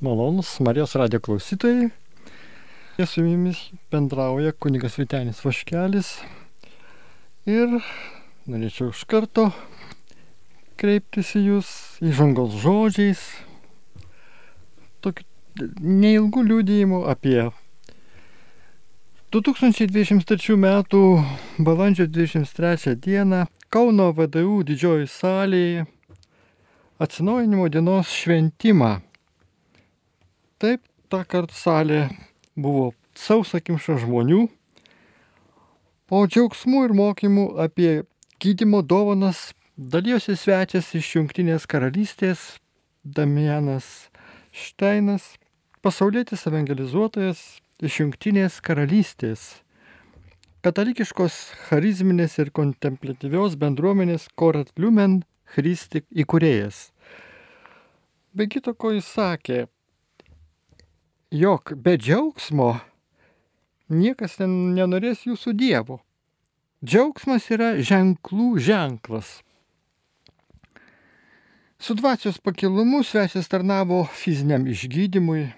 Malonus Marijos radio klausytojai. Su jumis bendrauja kunigas Vitenis Vaškelis. Ir norėčiau iš karto kreiptis į jūs įžangos žodžiais. Tokiu neilgų liūdėjimų apie 2023 m. balandžio 23 d. Kauno VDU didžioji salėje atsinaujinimo dienos šventimą Taip, tą kartą salė buvo sausakimša žmonių, po džiaugsmų ir mokymų apie gydimo dovanas dalyjosi svečias iš Junktinės karalystės Damianas Šteinas, pasaulietis evangelizuotojas iš Junktinės karalystės, katalikiškos charizminės ir kontemplatyvios bendruomenės Korat Lumen Christi įkūrėjas. Be kito ko jis sakė, jog be džiaugsmo niekas nenorės jūsų dievo. Džiaugsmas yra ženklų ženklas. Su dvasios pakilumu svečias tarnavo fiziniam išgydymui.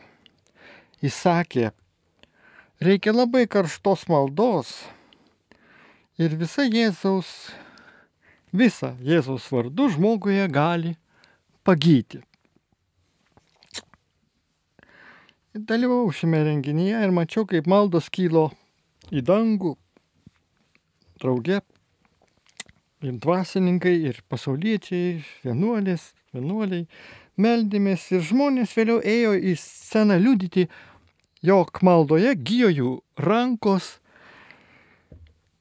Jis sakė, reikia labai karštos maldos ir visa Jėzaus, visa Jėzaus vardu žmoguje gali pagyti. Dalyvau šiame renginyje ir mačiau, kaip maldos kylo į dangų, drauge ir dvasininkai, ir pasauliečiai, vienuolės, vienuoliai, meldėmės ir žmonės vėliau ėjo į sceną liudyti, jog maldoje gyjo jų rankos,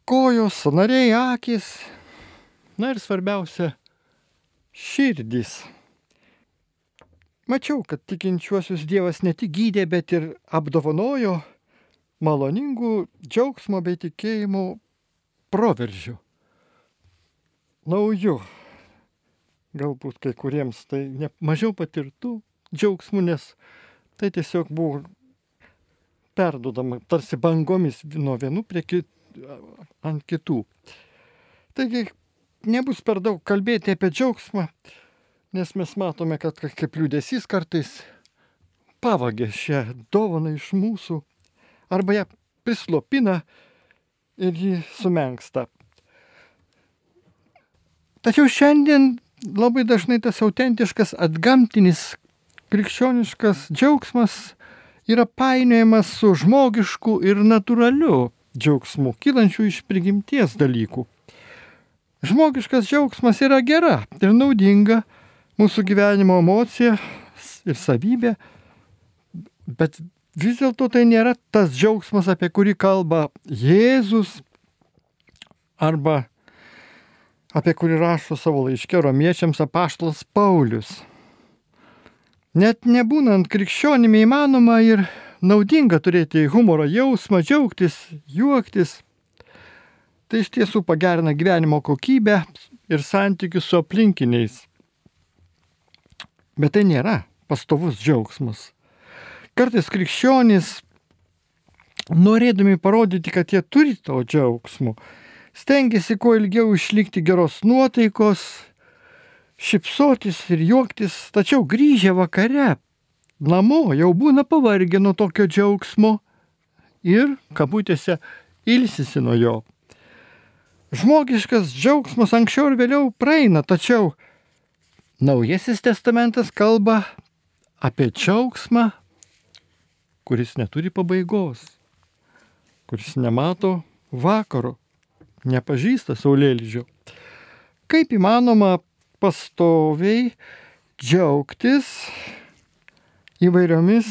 kojos, sanariai, akis, na ir svarbiausia, širdys. Mačiau, kad tikinčiuosius Dievas ne tik gydė, bet ir apdovanojo maloningų džiaugsmo bei tikėjimo proveržių. Naujų. Galbūt kai kuriems tai ne, mažiau patirtų džiaugsmų, nes tai tiesiog buvo perdodama tarsi bangomis nuo vienų prie kitų, ant kitų. Taigi nebus per daug kalbėti apie džiaugsmą, nes mes matome, kad kaip liūdėsys kartais pavagė šią dovaną iš mūsų arba ją prislopina ir ji sumenksta. Tačiau šiandien labai dažnai tas autentiškas atgamtinis krikščioniškas džiaugsmas yra painiojamas su žmogišku ir natūraliu džiaugsmu, kylančiu iš prigimties dalykų. Žmogiškas džiaugsmas yra gera ir naudinga, mūsų gyvenimo emocija ir savybė, bet vis dėlto tai nėra tas džiaugsmas, apie kurį kalba Jėzus arba apie kurį rašo savo laiškė romiečiams apaštalas Paulius. Net nebūnant krikščionimi įmanoma ir naudinga turėti humoro jausmą, džiaugtis, juoktis. Tai iš tiesų pagerina gyvenimo kokybę ir santykius su aplinkiniais. Bet tai nėra pastovus džiaugsmas. Kartais krikščionys, norėdami parodyti, kad jie turi to džiaugsmo, stengiasi kuo ilgiau išlikti geros nuotaikos, šipsotis ir juoktis, tačiau grįžę vakare namo jau būna pavargę nuo tokio džiaugsmo ir, kabutėse, ilsisi nuo jo. Žmogiškas džiaugsmas anksčiau ir vėliau praeina, tačiau Naujasis testamentas kalba apie džiaugsmą, kuris neturi pabaigos, kuris nemato vakaro, nepažįsta saulėlydžio. Kaip įmanoma pastoviai džiaugtis įvairiomis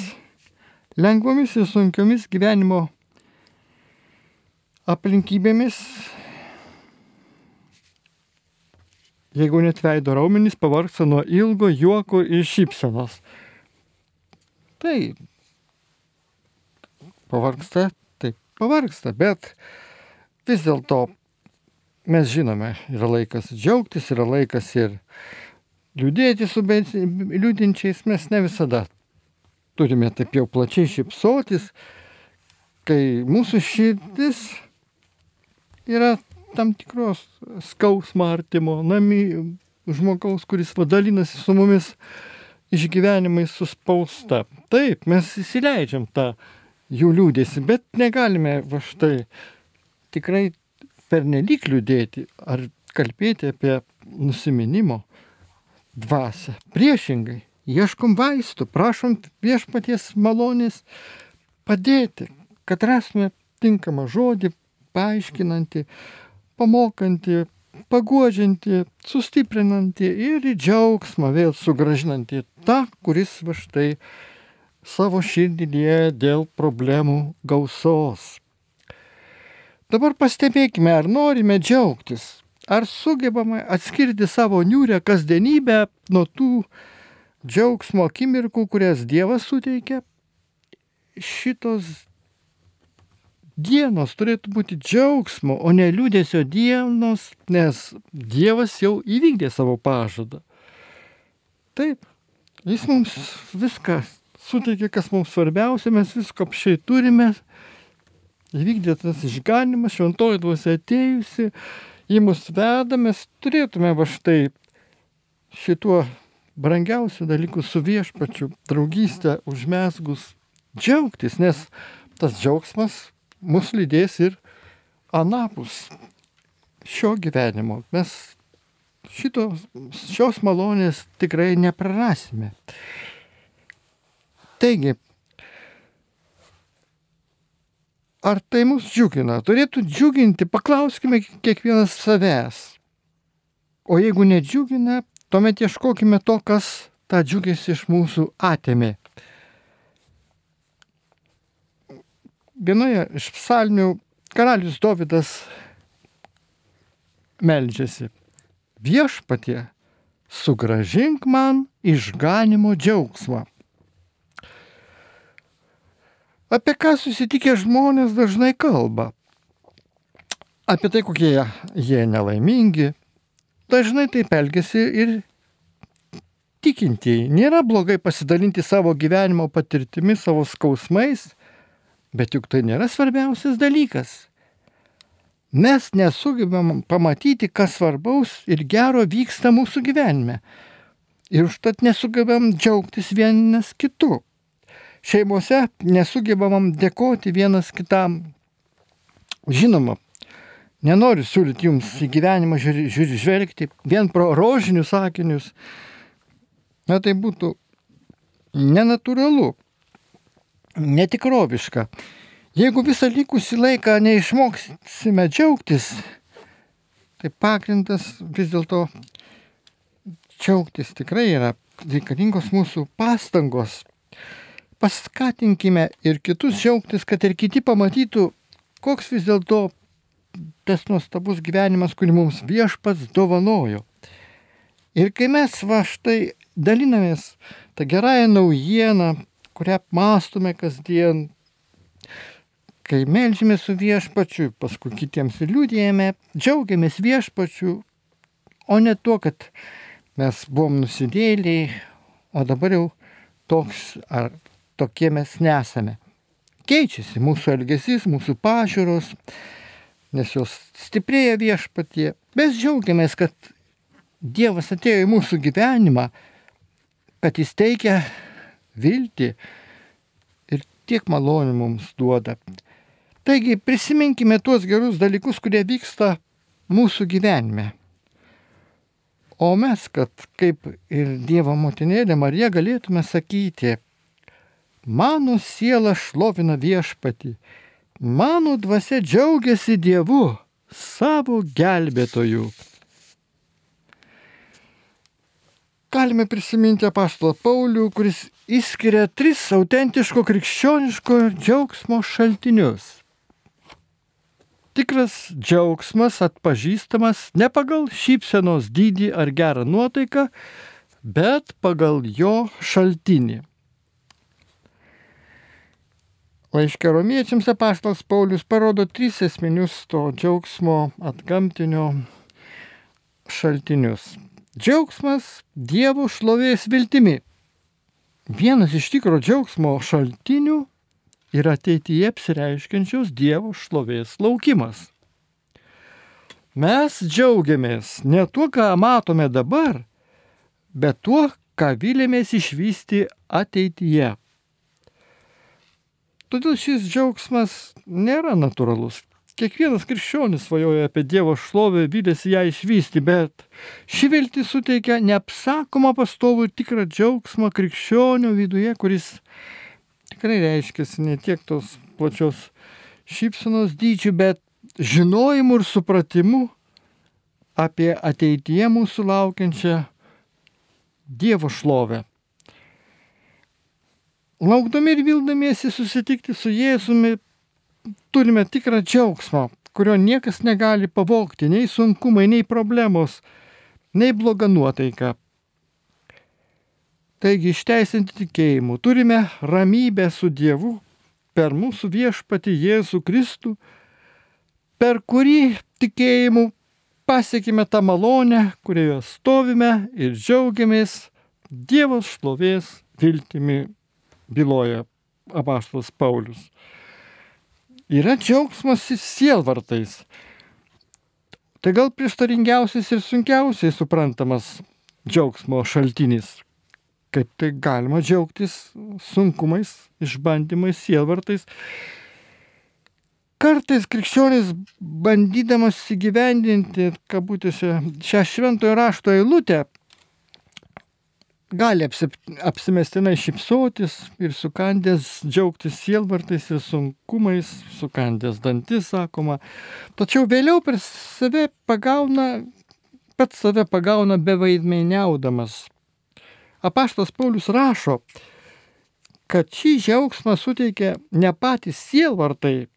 lengvomis ir sunkiomis gyvenimo aplinkybėmis jeigu net veido raumenys pavarksta nuo ilgo juoko ir šypsenos. Tai pavarksta, taip pavarksta, bet vis dėlto mes žinome, yra laikas džiaugtis, yra laikas ir liūdėti su liūdinčiais, mes ne visada turime taip jau plačiai šypsotis, kai mūsų širdis yra tam tikros skausmo artimo, nami žmogaus, kuris vadalinasi su mumis išgyvenimai suspausta. Taip, mes įsileidžiam tą jų liūdėsi, bet negalime va štai tikrai pernelyg liūdėti ar kalbėti apie nusiminimo dvasę. Priešingai, ieškom vaistų, prašom viešpaties malonės padėti, kad rasime tinkamą žodį, paaiškinantį, pamokantį, paguodžianti, sustiprinanti ir į džiaugsmą vėl sugražinanti tą, kuris va štai savo širdį lieja dėl problemų gausos. Dabar pastebėkime, ar norime džiaugtis, ar sugebame atskirti savo niūrę kasdienybę nuo tų džiaugsmo akimirkų, kurias Dievas suteikia. Šitos dienos turėtų būti džiaugsmo, o ne liūdėsio dienos, nes Dievas jau įvykdė savo pažadą. Taip, jis mums viską suteikė, kas mums svarbiausia, mes visko apšiai turime. Įvykdė tas išganimas, šventoji dvasia atėjusi, į mus veda, mes turėtume va štai šituo brangiausių dalykų su viešpačiu draugystę užmesgus džiaugtis, nes tas džiaugsmas mus lydės ir anapus šio gyvenimo. Mes šito, šios malonės tikrai neprarasime. Taigi, ar tai mus džiugina? Turėtų džiuginti, paklauskime kiekvienas savęs. O jeigu nedžiugina, tuomet ieškokime to, kas tą džiugėsi iš mūsų atėmė. Vienoje iš psalmių karalius Dovydas meldžiasi. Viešpatie, sugražink man išganimo džiaugsmą. Apie ką susitikę žmonės dažnai kalba? Apie tai, kokie jie nelaimingi. Dažnai taip elgesi ir tikintieji. Nėra blogai pasidalinti savo gyvenimo patirtimi, savo skausmais Bet juk tai nėra svarbiausias dalykas. Mes nesugebam pamatyti, kas svarbaus ir gero vyksta mūsų gyvenime. Ir užtat nesugebam džiaugtis vienas kitu. Šeimose nesugebam dėkoti vienas kitam. Žinoma, nenoriu siūlyti jums į gyvenimą žvelgti vien pro rožinius sakinius. Na tai būtų nenatūralu netikroviška. Jeigu visą likusį laiką neišmoksime džiaugtis, tai pagrindas vis dėlto džiaugtis tikrai yra reikalingos mūsų pastangos. Paskatinkime ir kitus džiaugtis, kad ir kiti pamatytų, koks vis dėlto tas nuostabus gyvenimas, kurį mums viešpats dovanojo. Ir kai mes va štai dalinamės tą gerąją naujieną, kurią apmastome kasdien, kai melžime su viešpačiu, paskui kitiems liūdėjame, džiaugiamės viešpačiu, o ne tuo, kad mes buvom nusidėliai, o dabar jau toks ar tokie mes nesame. Keičiasi mūsų elgesys, mūsų pažiūros, nes jos stiprėja viešpatie. Mes džiaugiamės, kad Dievas atėjo į mūsų gyvenimą, kad jis teikia viltį ir tiek malonių mums duoda. Taigi prisiminkime tuos gerus dalykus, kurie vyksta mūsų gyvenime. O mes, kad kaip ir Dievo motinėlė Marija galėtume sakyti, mano siela šlovina viešpatį, mano dvasia džiaugiasi Dievu, savo gelbėtoju. galime prisiminti apaštalą Paulių, kuris išskiria tris autentiško krikščioniško džiaugsmo šaltinius. Tikras džiaugsmas atpažįstamas ne pagal šypsenos dydį ar gerą nuotaiką, bet pagal jo šaltinį. Laiškė romiečiams apaštalas Paulius parodo tris esminius to džiaugsmo atgamtinio šaltinius. Džiaugsmas Dievo šlovės viltimi. Vienas iš tikro džiaugsmo šaltinių yra ateityje apsireiškiančios Dievo šlovės laukimas. Mes džiaugiamės ne tuo, ką matome dabar, bet tuo, ką vilėmės išvysti ateityje. Todėl šis džiaugsmas nėra natūralus. Kiekvienas krikščionis svajoja apie Dievo šlovę, vylėsi ją išvysti, bet ši viltis suteikia neapsakomą pastovų ir tikrą džiaugsmą krikščionio viduje, kuris tikrai reiškia ne tiek tos plačios šypsenos dydžių, bet žinojimu ir supratimu apie ateityje mūsų laukiančią Dievo šlovę. Laukdami ir vildamiesi susitikti su Jėzumi, turime tikrą džiaugsmą, kurio niekas negali pavokti, nei sunkumai, nei problemos, nei bloga nuotaika. Taigi išteisinti tikėjimu turime ramybę su Dievu per mūsų viešpati Jėzų Kristų, per kurį tikėjimu pasiekime tą malonę, kurioje stovime ir džiaugiamės Dievo šlovės viltimi, byloja apaštalas Paulius. Yra džiaugsmas sielvartais. Tai gal prieštaringiausias ir sunkiausiai suprantamas džiaugsmo šaltinis. Kaip tai galima džiaugtis sunkumais, išbandymais, sielvartais, Kartais krikščionis bandydamas įgyvendinti, kabutėse, šią šventojo rašto eilutę, gali apsip, apsimestinai šipsotis ir sukandęs džiaugtis sielvartais ir sunkumais, sukandęs dantis, sakoma. Tačiau vėliau per save pagauna, pats save pagauna bevaidmeiniaudamas. Apaštas Paulius rašo, kad šį džiaugsmą suteikia ne patys sielvartai,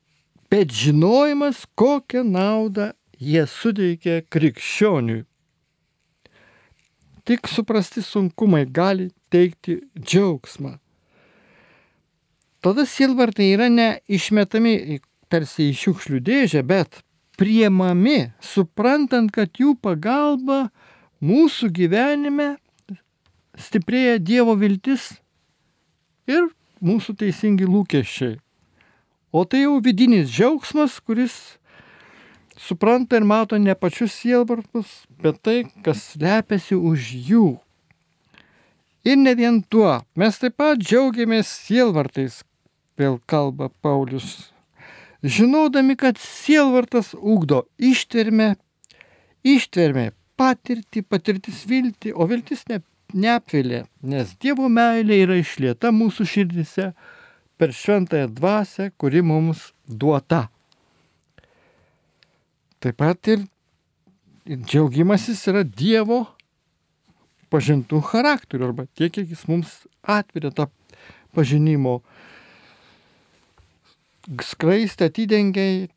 bet žinojimas, kokią naudą jie suteikia krikščioniui. Tik suprasti sunkumai gali teikti džiaugsmą. Tada silvartai yra ne išmetami tarsi į šiukšlių dėžę, bet priemami, suprantant, kad jų pagalba mūsų gyvenime stiprėja Dievo viltis ir mūsų teisingi lūkesčiai. O tai jau vidinis džiaugsmas, kuris supranta ir mato ne pačius sielvartus, bet tai, kas slepiasi už jų. Ir ne vien tuo, mes taip pat džiaugiamės sielvartais, vėl kalba Paulius, žinodami, kad sielvartas ugdo ištvermę, ištvermę patirtį, patirtis viltį, o viltis ne, neapvilė, nes Dievo meilė yra išlieta mūsų širdise per šventąją dvasę, kuri mums duota. Taip pat ir, ir džiaugimasis yra Dievo pažintų charakterių, arba tiek, kiek jis mums atveria tą pažinimo skraistę, atidengiai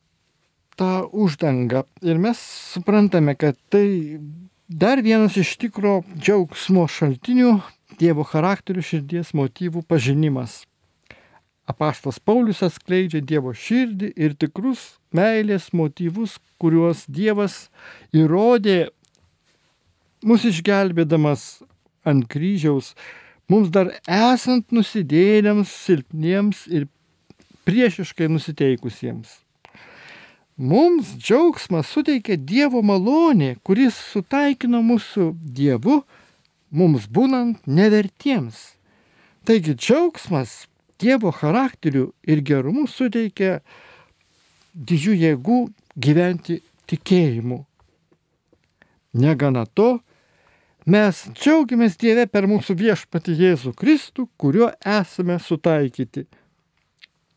tą uždangą. Ir mes suprantame, kad tai dar vienas iš tikro džiaugsmo šaltinių Dievo charakterių širdies motyvų pažinimas. Apaštas Paulius atskleidžia Dievo širdį ir tikrus meilės motyvus, kuriuos Dievas įrodė mus išgelbėdamas ant kryžiaus, mums dar esant nusidėliams, silpniems ir priešiškai nusiteikusiems. Mums džiaugsmas suteikia Dievo malonė, kuris sutaikino mūsų Dievu, mums būnant nevertiems. Taigi džiaugsmas Dievo charakteriu ir gerumu suteikia didžių jėgų gyventi tikėjimu. Negana to, mes džiaugiamės Dieve per mūsų viešpati Jėzų Kristų, kuriuo esame sutaikyti.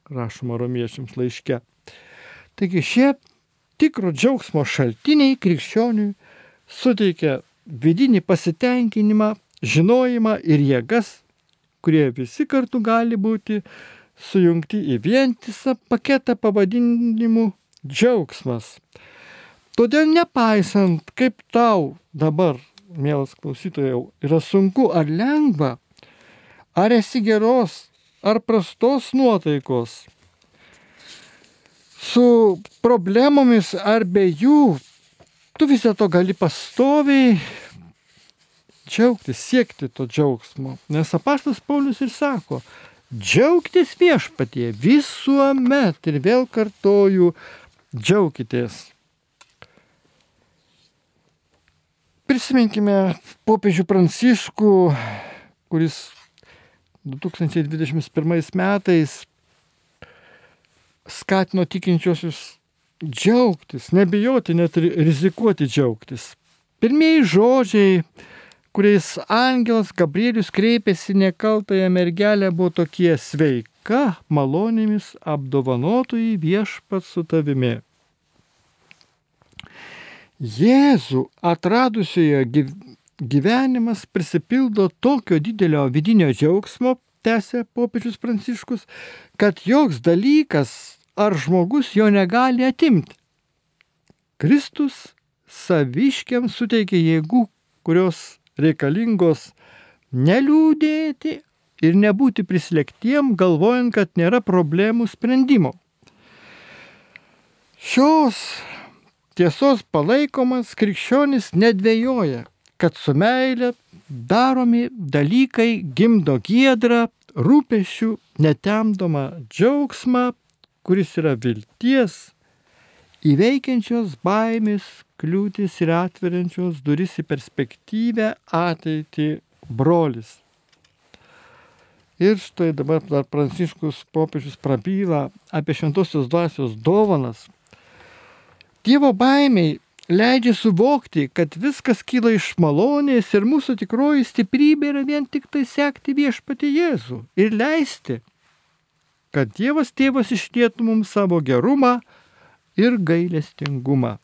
Rašoma romiečiams laiške. Taigi šie tikro džiaugsmo šaltiniai krikščioniui suteikia vidinį pasitenkinimą, žinojimą ir jėgas kurie visi kartu gali būti sujungti į vientisą paketą pavadinimu džiaugsmas. Todėl nepaisant, kaip tau dabar, mielas klausytojau, yra sunku ar lengva, ar esi geros ar prastos nuotaikos, su problemomis ar be jų, tu vis dėlto gali pastoviai džiaugtis, siekti to džiaugsmo. Nes apaštas Paulius ir sako, džiaugtis viešpatie visuomet ir vėl kartoju, džiaukitės. Prisiminkime popiežių Pranciškų kuris 2021 metais skatino tikinčiosius džiaugtis, nebijoti, net rizikuoti džiaugtis. Pirmieji žodžiai, kuriais angelas Gabrielius kreipėsi nekaltąją mergelę, buvo tokie sveika, malonėmis apdovanotojai viešpat su tavimi. Jėzų atradusioje gyvenimas prisipildo tokio didelio vidinio džiaugsmo, tęsė popiežius Pranciškus, kad joks dalykas ar žmogus jo negali atimti. Kristus saviškiams suteikia jėgų, kurios reikalingos neliūdėti ir nebūti prislėgtiem, galvojant, kad nėra problemų sprendimo. Šios tiesos palaikomas krikščionis nedvėjoja, kad su meile daromi dalykai gimdo giedrą, rūpešių, netemdomą džiaugsmą, kuris yra vilties, įveikiančios baimės, kliūtis ir atveriančios duris į perspektyvę ateitį brolis. Ir štai dabar dar Pranciškus popiežius prabyla apie šventosios dvasios dovanas. Dievo baimiai leidžia suvokti, kad viskas kyla iš malonės ir mūsų tikroji stiprybė yra vien tik tai sekti viešpati Jėzų ir leisti, kad Dievas tėvas išlėtų mums savo gerumą ir gailestingumą.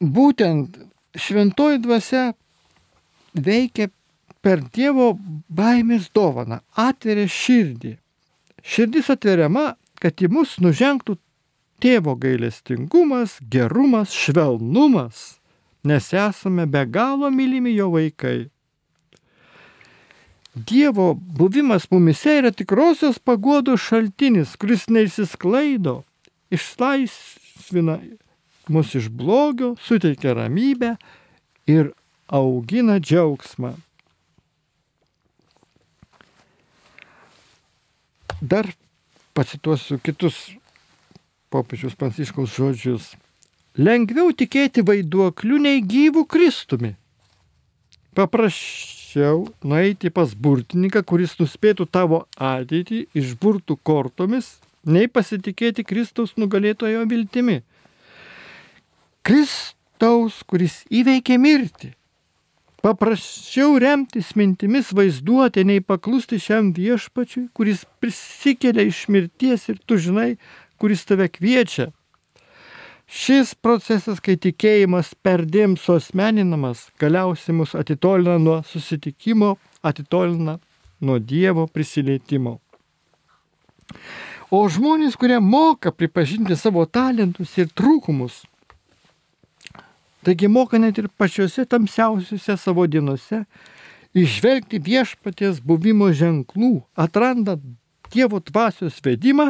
Būtent šventoji dvasia veikia per Dievo baimės dovaną, atveria širdį. Širdis atveriama, kad į mus nužengtų tėvo gailestingumas, gerumas, švelnumas, nes esame be galo mylimi jo vaikai. Dievo buvimas mumise yra tikrosios paguodos šaltinis, kuris neįsisklaido, išlaisvina mus iš blogio, suteikia ramybę ir augina džiaugsmą. Dar pacituosiu kitus popiežius Pranciškaus žodžius. Lengviau tikėti vaiduokliu nei gyvų Kristumi. Paprasčiau nueiti pas burtininką, kuris nuspėtų tavo ateitį išburtų kortomis, nei pasitikėti Kristaus nugalėtojo viltimi. Kristaus, kuris įveikė mirtį. Paprasčiau remtis mintimis vaizduoti, nei paklusti šiam viešpačiui, kuris prisikelia iš mirties ir tu žinai, kuris tave kviečia Šis procesas, kai tikėjimas perdėm suosmeninamas, galiausiai mus atitolina nuo susitikimo, atitolina nuo Dievo prisilietimo. O žmonės, kurie moka pripažinti savo talentus ir trūkumus, taigi moka net ir pačiose tamsiausiuose savo dienose išvelgti viešpaties buvimo ženklų, atranda Dievo dvasios vedimą,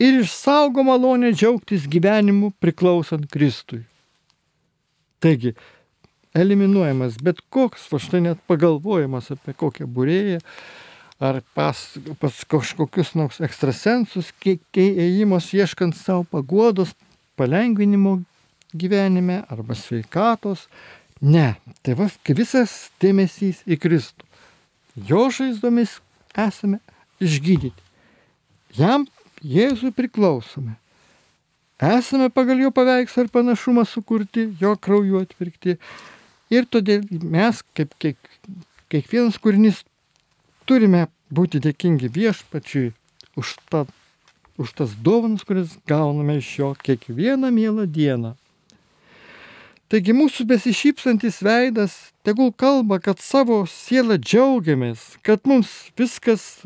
ir išsaugo malonę džiaugtis gyvenimu priklausant Kristui. Taigi, eliminuojamas bet koks, va štai net pagalvojimas apie kokią būrėją ar pas, pas kažkokius nors ekstrasensus, kiek ėjimas ieškant savo paguodos, palengvinimo gyvenime arba sveikatos. Ne, tai va, visas dėmesys į Kristų. Jo žaizdomis esame išgydyti. Jam Jėzui priklausome. Esame pagal jo paveikslą ir panašumą sukurti, jo krauju atvirkti. Ir todėl mes, kaip kiek, kiekvienas kūrinys, turime būti dėkingi viešpačiui už, ta, už tas dovanas, kurias gauname iš jo kiekvieną mielą dieną. Taigi mūsų besišypsantis veidas tegul kalba, kad savo sielą džiaugiamės, kad mums viskas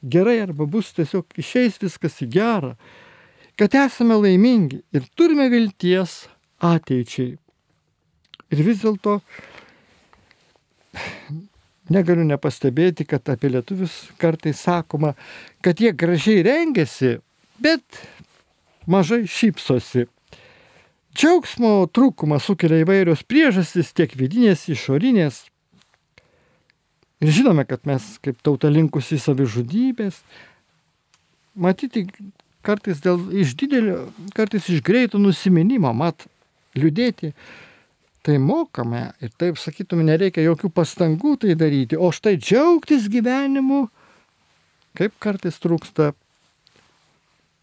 gerai arba bus tiesiog išeis viskas į gerą, kad esame laimingi ir turime vilties ateičiai. Ir vis dėlto negaliu nepastebėti, kad apie lietuvius kartais sakoma, kad jie gražiai rengiasi, bet mažai šypsosi. Džiaugsmo trūkumą sukelia įvairios priežastys, tiek vidinės, išorinės. Ir žinome, kad mes kaip tauta linkusi į savižudybės, matyti kartais dėl iš didelio, kartais iš greito nusiminimo, mat, liūdėti, tai mokame ir taip sakytume, nereikia jokių pastangų tai daryti, o štai džiaugtis gyvenimu, kaip kartais trūksta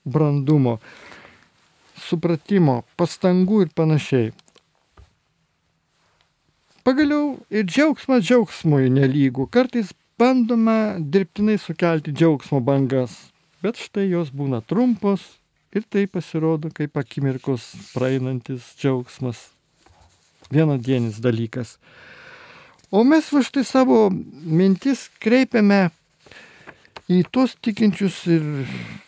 brandumo, supratimo, pastangų ir panašiai. Pagaliau ir džiaugsmas džiaugsmui nelygų. Kartais bandoma dirbtinai sukelti džiaugsmo bangas, bet štai jos būna trumpos ir tai pasirodo kaip akimirkos praeinantis džiaugsmas, vienadienis dalykas. O mes va štai savo mintis kreipiame į tuos tikinčius ir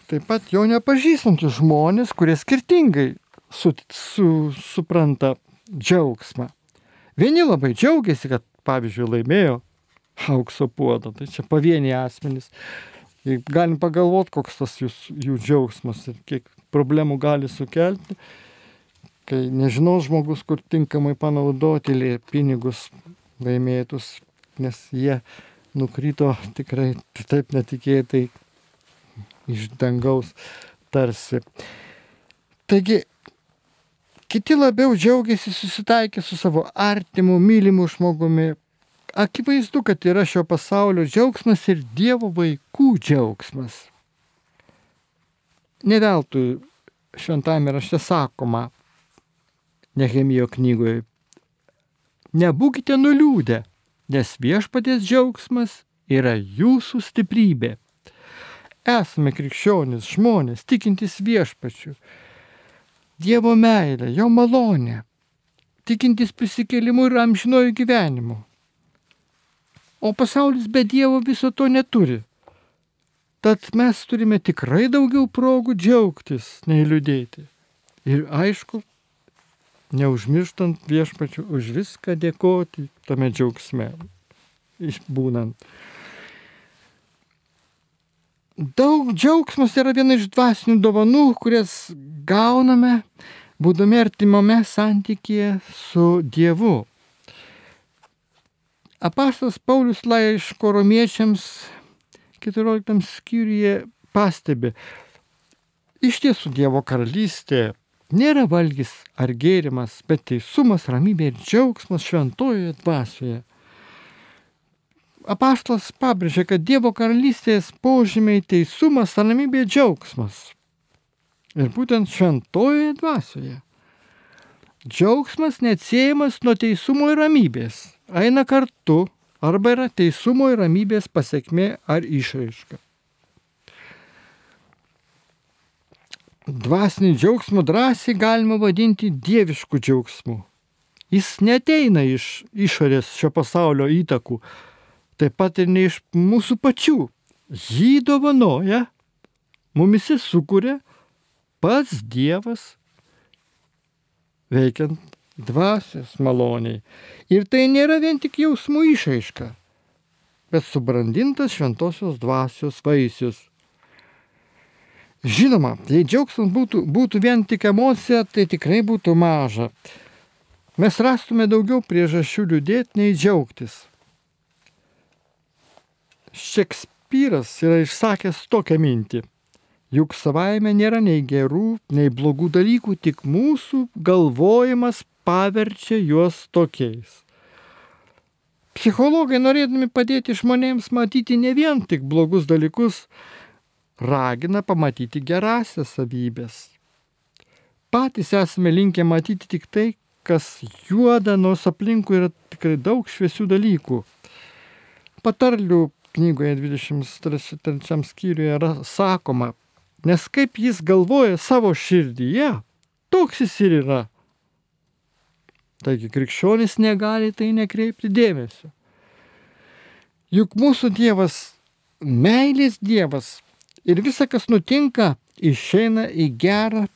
taip pat jo nepažįstančius žmonės, kurie skirtingai su, su, supranta džiaugsmą. Vieni labai džiaugiasi, kad pavyzdžiui laimėjo aukso puodą, tai čia pavieniai asmenys. Galim pagalvoti, koks tas jūs, jų džiaugsmas ir kiek problemų gali sukelti, kai nežinau žmogus, kur tinkamai panaudoti pinigus laimėtus, nes jie nukrito tikrai taip netikėtai iš dangaus tarsi. Taigi Kiti labiau džiaugiasi susitaikę su savo artimu, mylimu žmogumi. Akivaizdu, kad yra šio pasaulio džiaugsmas ir Dievo vaikų džiaugsmas. Neveltui šventame rašte sakoma, Nehemijo knygoje, nebūkite nuliūdę, nes viešpatės džiaugsmas yra jūsų stiprybė. Esame krikščionis žmonės, tikintis viešpačiu Dievo meilę, jo malonę, tikintis prisikėlimu ir amžinojų gyvenimu. O pasaulis be Dievo viso to neturi. Tad mes turime tikrai daugiau progų džiaugtis, nei liūdėti. Ir aišku, neužmirštant viešpačių už viską dėkoti tame džiaugsme, išbūnant. Daug džiaugsmas yra viena iš dvasinių dovanų, kurias gauname, būdami artimame santykėje su Dievu. Apaštas Paulius laiško romiečiams 14 skyriuje pastebi, iš tiesų Dievo karalystė nėra valgys ar gėrimas, bet teisumas, ramybė ir džiaugsmas šventojoje dvasioje apaštalas pabrėžė, kad Dievo karalystės požymiai teisumas, ramybė, džiaugsmas. Ir būtent šventojoje dvasioje. Džiaugsmas neatsiejamas nuo teisumo ir ramybės. Eina kartu arba yra teisumo ir ramybės pasiekmė ar išraiška. Dvasinį džiaugsmą drąsiai galima vadinti dievišku džiaugsmu. Jis neteina iš išorės šio pasaulio įtakų, taip pat ir ne iš mūsų pačių. Jį dovanoja, mumise sukuria pats Dievas, veikiant dvasios maloniai. Ir tai nėra vien tik jausmų išaiška, bet subrandintas šventosios dvasios vaisius. Žinoma, jei džiaugsmas būtų, būtų vien tik emocija, tai tikrai būtų maža. Mes rastume daugiau priežasčių liūdėti nei džiaugtis. Šekspyras yra išsakęs tokią mintį. Juk savaime nėra nei gerų, nei blogų dalykų, tik mūsų galvojimas paverčia juos tokiais. Psichologai, norėdami padėti žmonėms matyti ne vien tik blogus dalykus, ragina pamatyti gerasias savybės. Patys esame linkę matyti tik tai, kas juoda, nors aplinkui yra tikrai daug šviesių dalykų. Patarlių knygoje 23 skyriuje yra sakoma, nes kaip jis galvoja savo širdyje, toks jis ir yra. Taigi krikščionis negali tai nekreipti dėmesio. Juk mūsų Dievas, meilės Dievas ir visa, kas nutinka, išeina į gerą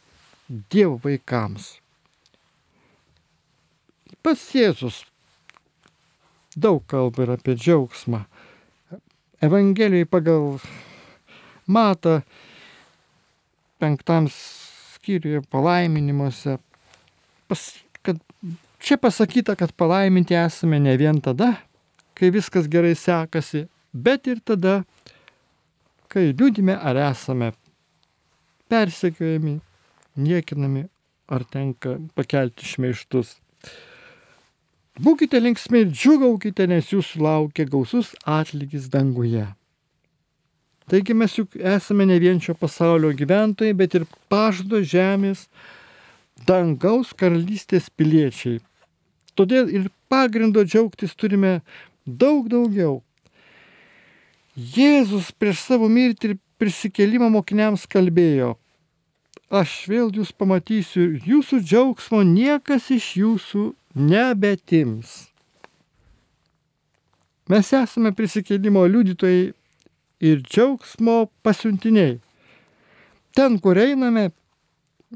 Dievo vaikams. Pats Jėzus daug kalba ir apie džiaugsmą. Evangelijai pagal Mata penktam skyriuje palaiminimuose, pas, kad čia pasakyta, kad palaiminti esame ne vien tada, kai viskas gerai sekasi, bet ir tada, kai liūdime ar esame persekiojami, niekinami ar tenka pakelti šmeištus. Būkite linksmi ir džiugaukite, nes jūsų laukia gausus atlygis danguje. Taigi mes juk esame ne vien šio pasaulio gyventojai, bet ir pažado žemės dangaus karalystės piliečiai. Todėl ir pagrindo džiaugtis turime daug daugiau. Jėzus prieš savo mirtį ir prisikelimą mokiniams kalbėjo, aš vėl jūs pamatysiu ir jūsų džiaugsmo niekas iš jūsų nebetims. Mes esame prisikėlimo liudytojai ir džiaugsmo pasiuntiniai. Ten, kur einame,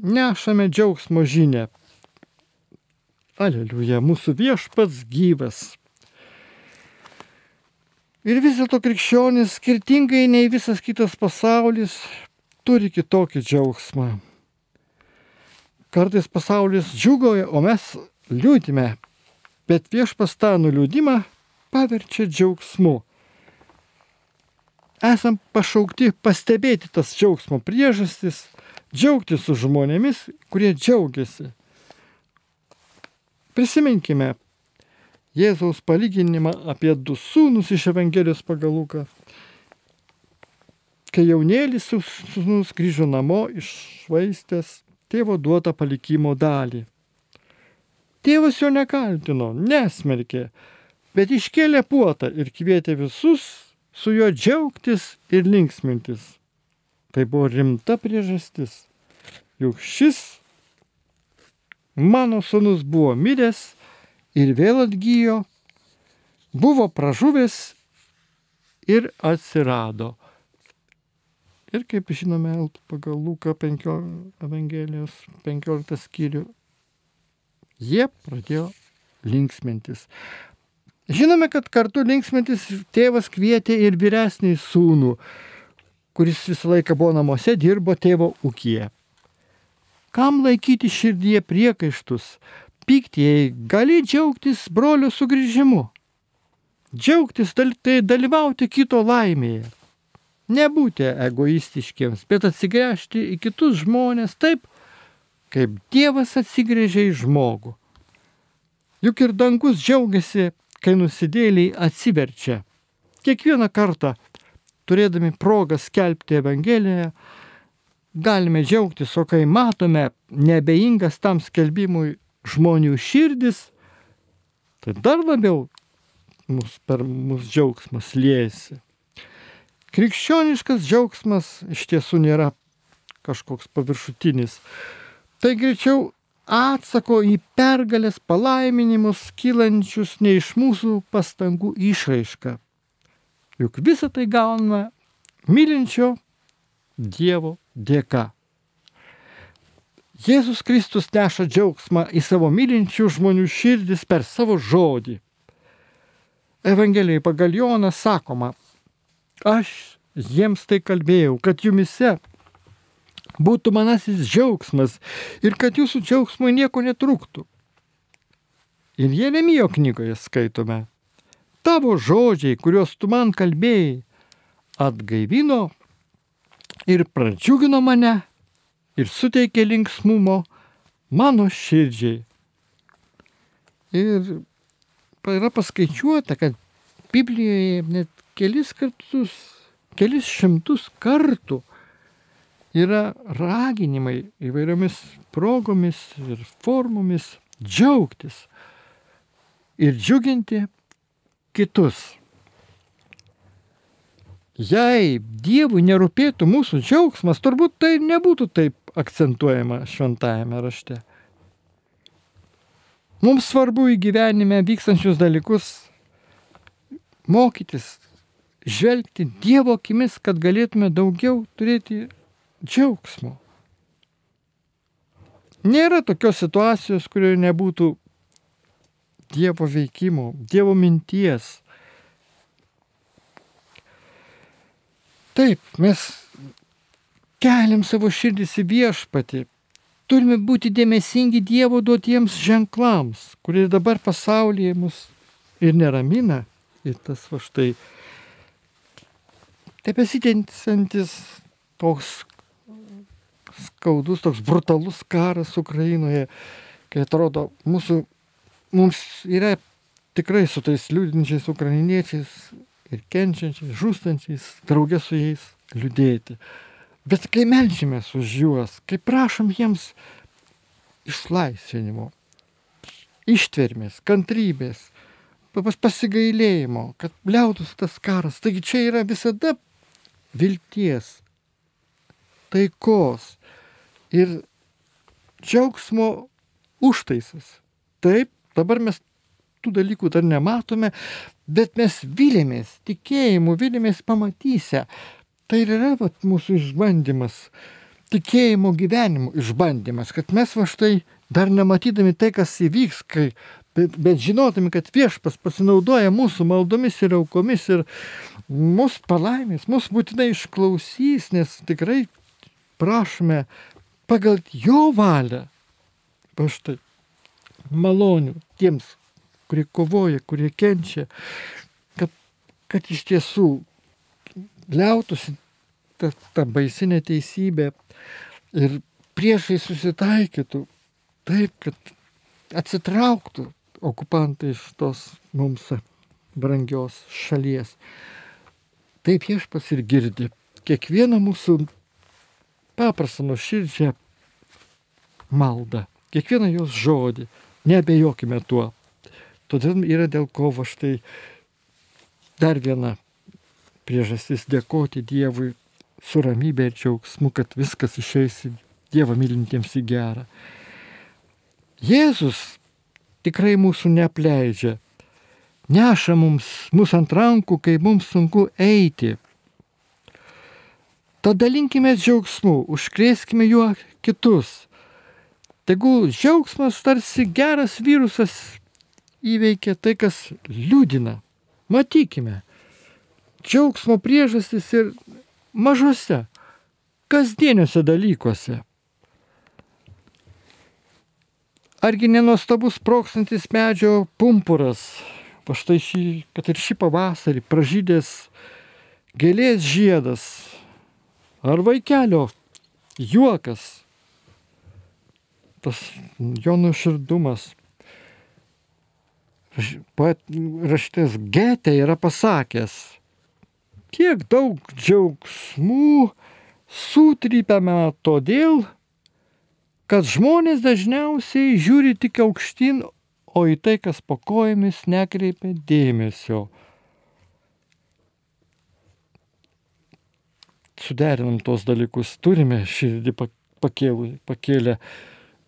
nešame džiaugsmo žinę. Aleliuja, mūsų viešpats gyvas. Ir vis dėlto krikščionis, skirtingai nei visas kitas pasaulis, turi kitokį džiaugsmą. Kartais pasaulis džiugoja, o mes liūdime, bet viešpas tą nuliūdimą paverčia džiaugsmu. Esam pašaukti pastebėti tas džiaugsmo priežastis, džiaugtis su žmonėmis, kurie džiaugiasi. Prisiminkime Jėzaus palyginimą apie du sūnus iš Evangelijos pagal Luką. Kai jaunėlis sūnus grįžo namo išvaistęs tėvo duotą palikimo dalį. Tėvas jo nekaltino, nesmerkė, bet iškėlė puotą ir kvietė visus su juo džiaugtis ir linksmintis. Tai buvo rimta priežastis, juk šis mano sunus buvo miręs ir vėl atgyjo, buvo pražuvęs ir atsirado. Ir kaip žinome, pagal Luką 5 Evangelijos 15 skyrių Jie pradėjo linksmintis. Žinome, kad kartu linksmintis tėvas kvietė ir vyresnį sūnų, kuris visą laiką buvo namuose, dirbo tėvo ūkyje. Kam laikyti širdyje priekaištus, pykti, jei gali džiaugtis brolio sugrįžimu? Džiaugtis tai dalyvauti kito laimėje. Nebūti egoistiškiams, bet atsigręžti į kitus žmonės taip, kaip Dievas atsigrėžia į žmogų. Juk ir dangus džiaugiasi, kai nusidėliai atsiverčia. Kiekvieną kartą, turėdami progą skelbti Evangeliją, galime džiaugtis, o kai matome nebeingas tam skelbimui žmonių širdis, tai dar labiau mus, per mūsų džiaugsmas liejasi. Krikščioniškas džiaugsmas iš tiesų nėra kažkoks paviršutinis Tai greičiau atsako į pergalės palaiminimus kylančius ne iš mūsų pastangų išraišką. Juk visą tai gauname mylinčio Dievo dėka. Jėzus Kristus neša džiaugsmą į savo mylinčių žmonių širdis per savo žodį. Evangelijai pagal Joną sakoma, aš jiems tai kalbėjau, kad jumise būtų manasis džiaugsmas ir kad jūsų džiaugsmui nieko netrūktų. Ir Jeremijo knygoje skaitome, tavo žodžiai, kuriuos tu man kalbėjai, atgaivino ir pradžiugino mane ir suteikė linksmumo mano širdžiai. Ir yra paskaičiuota, kad Biblijoje net kelis kartus, kelis šimtus kartų yra raginimai įvairiomis progomis ir formomis džiaugtis ir džiuginti kitus. Jei Dievui nerūpėtų mūsų džiaugsmas, turbūt tai nebūtų taip akcentuojama šventajame rašte. Mums svarbu į gyvenime vykstančius dalykus mokytis, žvelgti Dievo akimis, kad galėtume daugiau turėti džiaugsmo. Nėra tokios situacijos, kurioje nebūtų Dievo veikimo, Dievo minties. Taip, mes keliam savo širdis į viešpatį. Turime būti dėmesingi Dievo duotiems ženklams, kurie dabar pasaulyje mus ir neramina. Ir tas va štai tebesitęsantis toks skaudus, toks brutalus karas Ukrainoje, kai atrodo, mūsų, mums yra tikrai su tais liūdinčiais ukrainiečiais ir kenčiančiais, žūstančiais, draugė su jais liūdėti. Bet kai melžiamės už juos, kai prašom jiems išlaisvinimo, ištvermės, kantrybės, pasigailėjimo, kad liautus tas karas. Taigi čia yra visada vilties, taikos ir džiaugsmo užtaisas. Taip, dabar mes tų dalykų dar nematome, bet mes vilėmės, tikėjimu, vilėmės pamatysią. Tai ir yra vat, mūsų išbandymas, tikėjimo gyvenimo išbandymas, kad mes va štai dar nematydami tai, kas įvyks, kai, bet, bet žinodami, kad viešpas pasinaudoja mūsų maldomis ir aukomis ir mus palaimės, mus būtinai išklausys, nes tikrai prašome pagal jo valią. Va štai malonių tiems, kurie kovoja, kurie kenčia, kad, kad iš tiesų liautųsi ta, ta baisinė teisybė ir priešai susitaikytų taip, kad atsitrauktų okupantai iš tos mums brangios šalies. Taip viešpas ir girdi kiekvieną mūsų paprastą nuoširdžią maldą, kiekvieną jos žodį, nebejokime tuo. Todėl yra dėl ko va štai dar viena priežastis dėkoti Dievui su ramybė ir džiaugsmu, kad viskas išeis Dievą mylintiems į gerą. Jėzus tikrai mūsų neapleidžia. Neša mums, mūsų ant rankų, kai mums sunku eiti. Tad dalinkime džiaugsmu, užkrėskime juo kitus. Tegul džiaugsmas tarsi geras virusas įveikia tai, kas liūdina. Matykime, džiaugsmo priežastis ir mažose, kasdieniuose dalykuose. Argi nenuostabus prokstantis medžio pumpuras, va štai šį, kad ir šį pavasarį pražydęs gėlės žiedas, ar vaikelio juokas, tas jo nuoširdumas. Raštas Getė yra pasakęs, kiek daug džiaugsmų sutrypiame todėl, kad žmonės dažniausiai žiūri tik aukštyn, o į tai, kas po kojomis nekreipia dėmesio. Suderinam tos dalykus, turime širdį pakėlę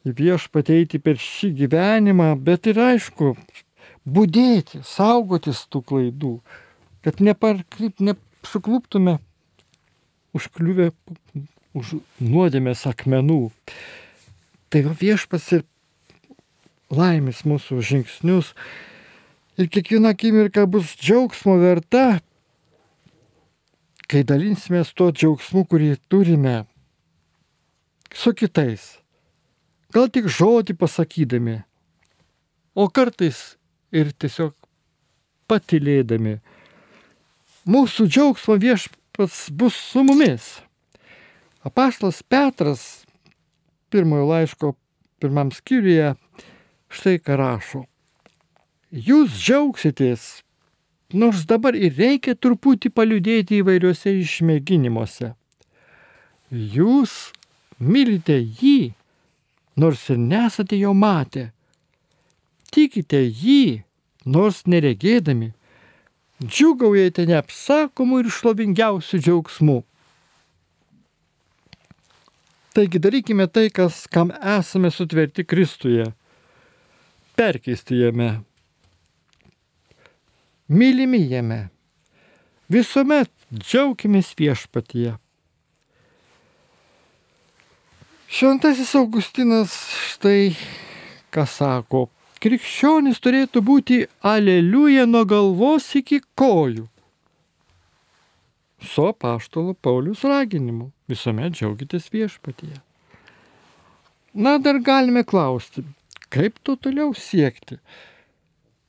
į viešpateiti per šį gyvenimą, bet ir aišku, būdėti, saugotis tų klaidų, kad neparkryp, nesukluptume užkliuvę už nuodėmės akmenų. Tai viešpas ir laimės mūsų žingsnius. Ir kiekviena akimirka bus džiaugsmo verta, kai dalinsimės tuo džiaugsmu, kurį turime su kitais. Gal tik žodį pasakydami, o kartais ir tiesiog patilėdami. Mūsų džiaugsmo viešpats bus su mumis. Apaštas Petras pirmojo laiško pirmam skyriuje štai ką rašo. Jūs džiaugsitės, nors dabar ir reikia truputį paliudėti įvairiuose išmėginimuose. Jūs mylite jį, nors ir nesate jo matę. Tikite jį, nors neregėdami, džiugaujate neapsakomų ir šlovingiausių džiaugsmų. Taigi darykime tai, kas, kam esame sutverti Kristuje. Perkeisti jame. Mylimi jame. Visuomet džiaugimės viešpatyje. Šventasis Augustinas štai ką sako. Krikščionis turėtų būti aleliuja nuo galvos iki kojų. Su apaštalo Paulius raginimu visuomet džiaugitės viešpatyje. Na, dar galime klausti, kaip to toliau siekti.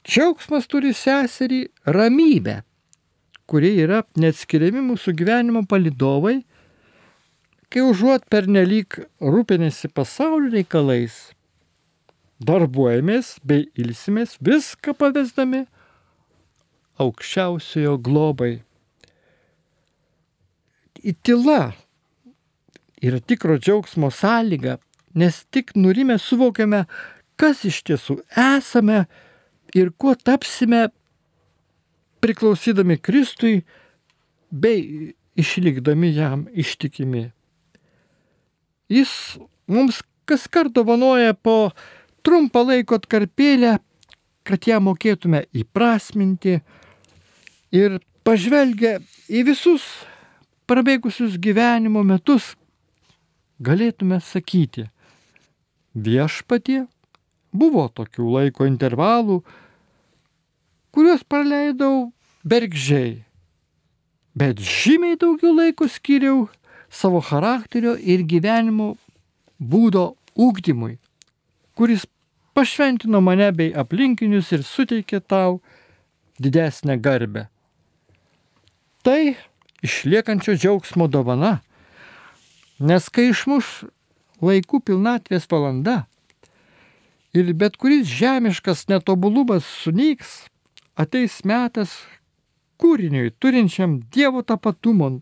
Džiaugsmas turi seserį ramybę, kurie yra neatskiriami mūsų gyvenimo palidovai kai užuot pernelyg rūpinėsi pasaulio reikalais, darbuojamės bei ilsimės viską pavesdami aukščiausiojo globai. Į tyla yra tikro džiaugsmo sąlyga, nes tik nurimę suvokiame, kas iš tiesų esame ir kuo tapsime priklausydami Kristui bei išlikdami jam ištikimi. Jis mums kas kart dovanoja po trumpą laiko atkarpėlę, kad ją mokėtume įprasminti ir pažvelgę į visus prabėgusius gyvenimo metus, galėtume sakyti, viešpatie buvo tokių laiko intervalų, kuriuos praleidau bergžiai, bet žymiai daugiau laiko skiriau savo charakterio ir gyvenimo būdo ūkdymui, kuris pašventino mane bei aplinkinius ir suteikė tau didesnę garbę. Tai išliekančio džiaugsmo dovana, nes kai išmuš laikų pilnatvės valanda ir bet kuris žemiškas netobulumas sunyks, ateis metas kūriniui turinčiam Dievo tapatumo,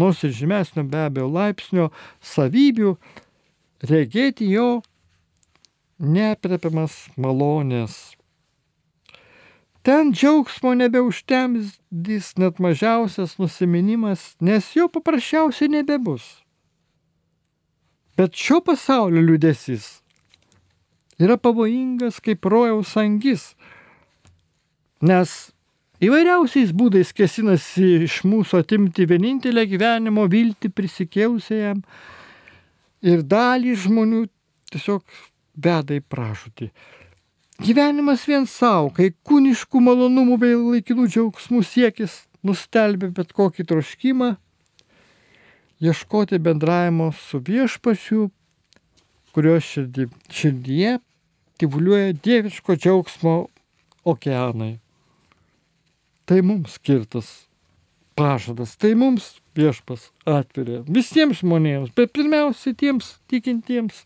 nors ir žemesnio be abejo laipsnio savybių, regėti jo neapriepiamas malonės. Ten džiaugsmo nebeužtemdys net mažiausias nusiminimas, nes jo paprasčiausiai nebebus. Bet šio pasaulio liūdėsis yra pavojingas kaip rojaus angis, nes įvairiausiais būdais kesinasi iš mūsų atimti vienintelę gyvenimo viltį prisikėlusiajam ir dalį žmonių tiesiog veda į pražūtį. Gyvenimas vien savo, kai kūniškų malonumų bei laikinų džiaugsmų siekis nustelbė bet kokį troškimą, ieškoti bendravimo su viešpačiu, kurio širdį, širdyje tyvuliuoja dieviško džiaugsmo okeanai. Tai mums skirtas pažadas, tai mums viešpas atveria visiems žmonėms, bet pirmiausia tiems tikintiems,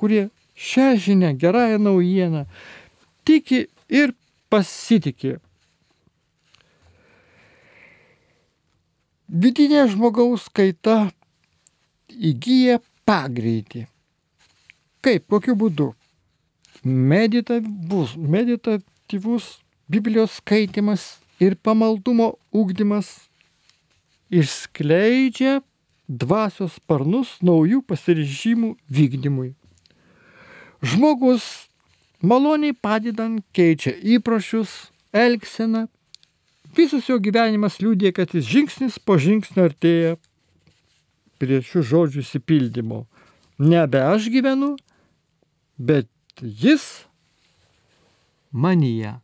kurie šią žinę, gerąją naujieną tiki ir pasitikė. Vidinė žmogaus kaita įgyja pagreitį. Kaip, kokiu būdu? Meditatyvus, meditatyvus Biblijos skaitimas ir pamaldumo ūkdymas išskleidžia dvasios sparnus naujų pasiryžimų vykdymui. Žmogus maloniai padedant keičia įpročius, elgseną. Visas jo gyvenimas liūdė, kad jis žingsnis po žingsnio artėja prie šių žodžių įsipildymo. Nebe aš gyvenu, bet jis manyje.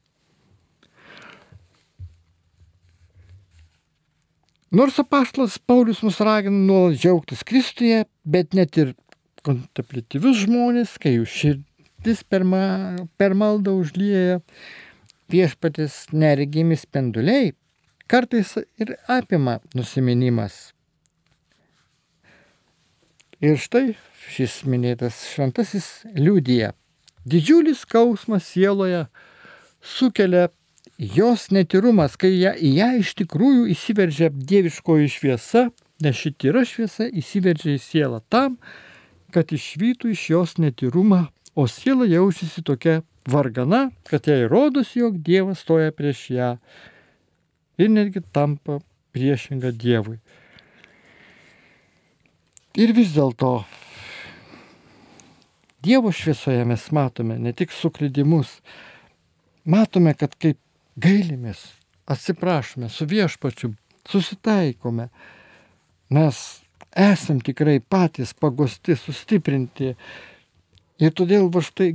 Nors apaštalas Paulius mus ragina nuolat džiaugtis Kristuje, bet net ir kontemplatyvius žmonės, kai jų širdis per, ma, per maldą užlieja viešpatės neregimi spinduliai, kartais ir apima nusiminimas. Ir štai šis minėtas šventasis liūdija. Didžiulis skausmas sieloje sukelia jos netirumas, kai ją, į ją iš tikrųjų įsiveržia dieviškoji šviesa, nes ši tyra šviesa įsiveržia į sielą tam, kad išvytų iš jos netirumą, o siela jaučiasi tokia vargana, kad jai rodosi, jog Dievas stoja prieš ją ir netgi tampa priešinga Dievui. Ir vis dėlto Dievo šviesoje mes matome ne tik suklydimus, matome, kad kaip gailimės, atsiprašome, su viešpačiu susitaikome. Mes esam tikrai patys pagosti, sustiprinti. Ir todėl va štai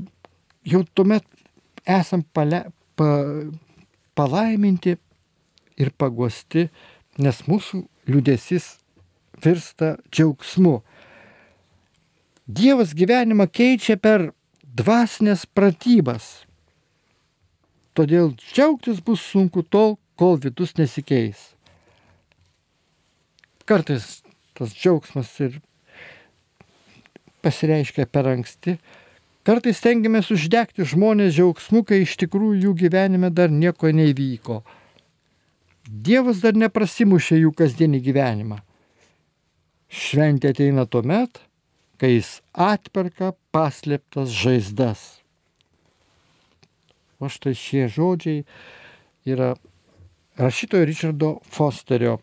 jau tuomet esam pale, pa, palaiminti ir pagosti, nes mūsų liūdėsis virsta džiaugsmu. Dievas gyvenimą keičia per dvasinės pratybas. Todėl džiaugtis bus sunku tol, kol vidus nesikeis. Kartais tas džiaugsmas ir pasireiškia per anksti, Kartais stengiamės uždegti žmonės džiaugsmu, kai iš tikrųjų jų gyvenime dar nieko nevyko. Dievas dar neprasimušė jų kasdienį gyvenimą. Šventė ateina tuo met, kai jis atperka paslėptas žaizdas. O štai šie žodžiai yra rašytojo Richardo Fosterio.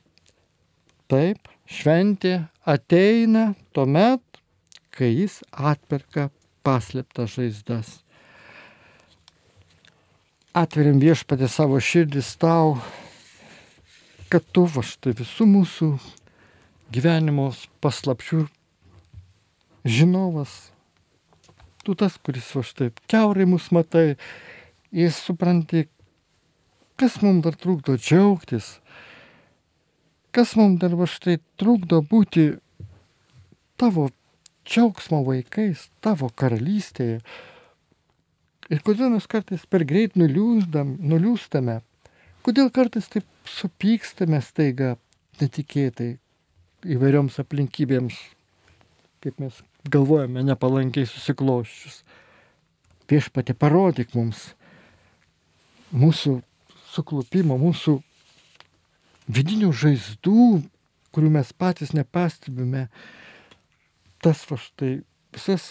Taip, šventė ateina tuo met, kai jis atperka paslėptas žaizdas. Atveriam viešpatį savo širdis tau, kad tu va štai visų mūsų gyvenimo paslapčių žinovas, tu tas, kuris va štai keurai mus matai, jis supranti, kas mums dar trukdo džiaugtis, kas mums dar va štai trukdo būti tavo džiaugsmo vaikais, tavo karalystėje. Ir kodėl mes kartais per greit nuliūstame, kodėl kartais taip supykstame staiga netikėtai įvairioms aplinkybėms, kaip mes galvojame, nepalankiai susikloščius. Viešpatė parodyk mums mūsų suklupimo, mūsų vidinių žaizdų, kurių mes patys nepastebime, tas va štai visas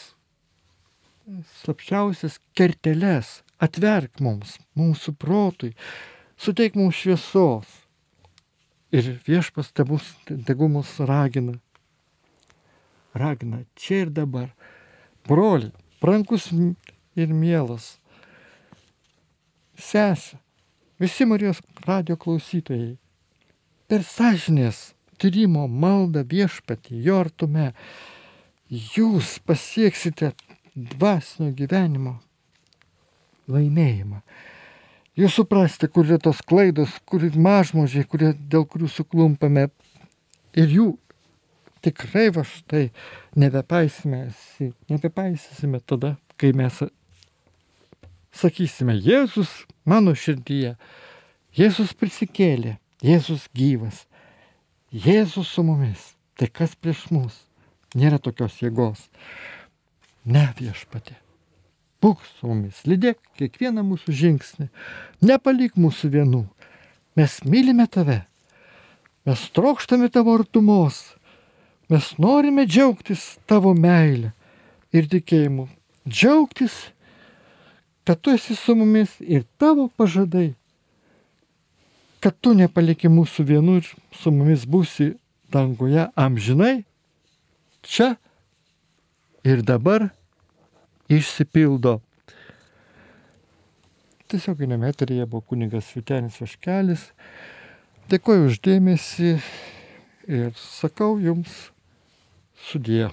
slapčiausias kerteles atverk mums, mūsų protui, suteik mums šviesos. Ir viešpas tegu mus ragina. Ragina čia ir dabar. Broli, brankus ir mielas. Sesė, visi Marijos radio klausytojai. Per sąžinės tyrimo maldą viešpatį, jo artume jūs pasieksite dvasinio gyvenimo laimėjimą. Jūs suprasite, kur yra tos klaidos, kur yra mažmožiai, kurie, dėl kurių suklumpame. Ir jų tikrai va štai nebepaisime, nebepaisysime tada, kai mes sakysime, Jėzus mano širdyje, Jėzus prisikėlė, Jėzus gyvas, Jėzus su mumis. Tai kas prieš mus? Nėra tokios jėgos. Ne viešpatė. Būk su mumis, lydėk kiekvieną mūsų žingsnį. Nepalik mūsų vienų. Mes mylime tave. Mes trokštame tavo artumos. Mes norime džiaugtis tavo meilę ir tikėjimu. Džiaugtis, kad tu esi su mumis ir tavo pažadai. Kad tu nepaliki mūsų vienų ir su mumis būsi danguje amžinai čia ir dabar išsipildo. Tiesioginėme eteryje buvo kunigas Vitenis Vaškelis. Dėkuoju uždėmesi ir sakau jums sudie.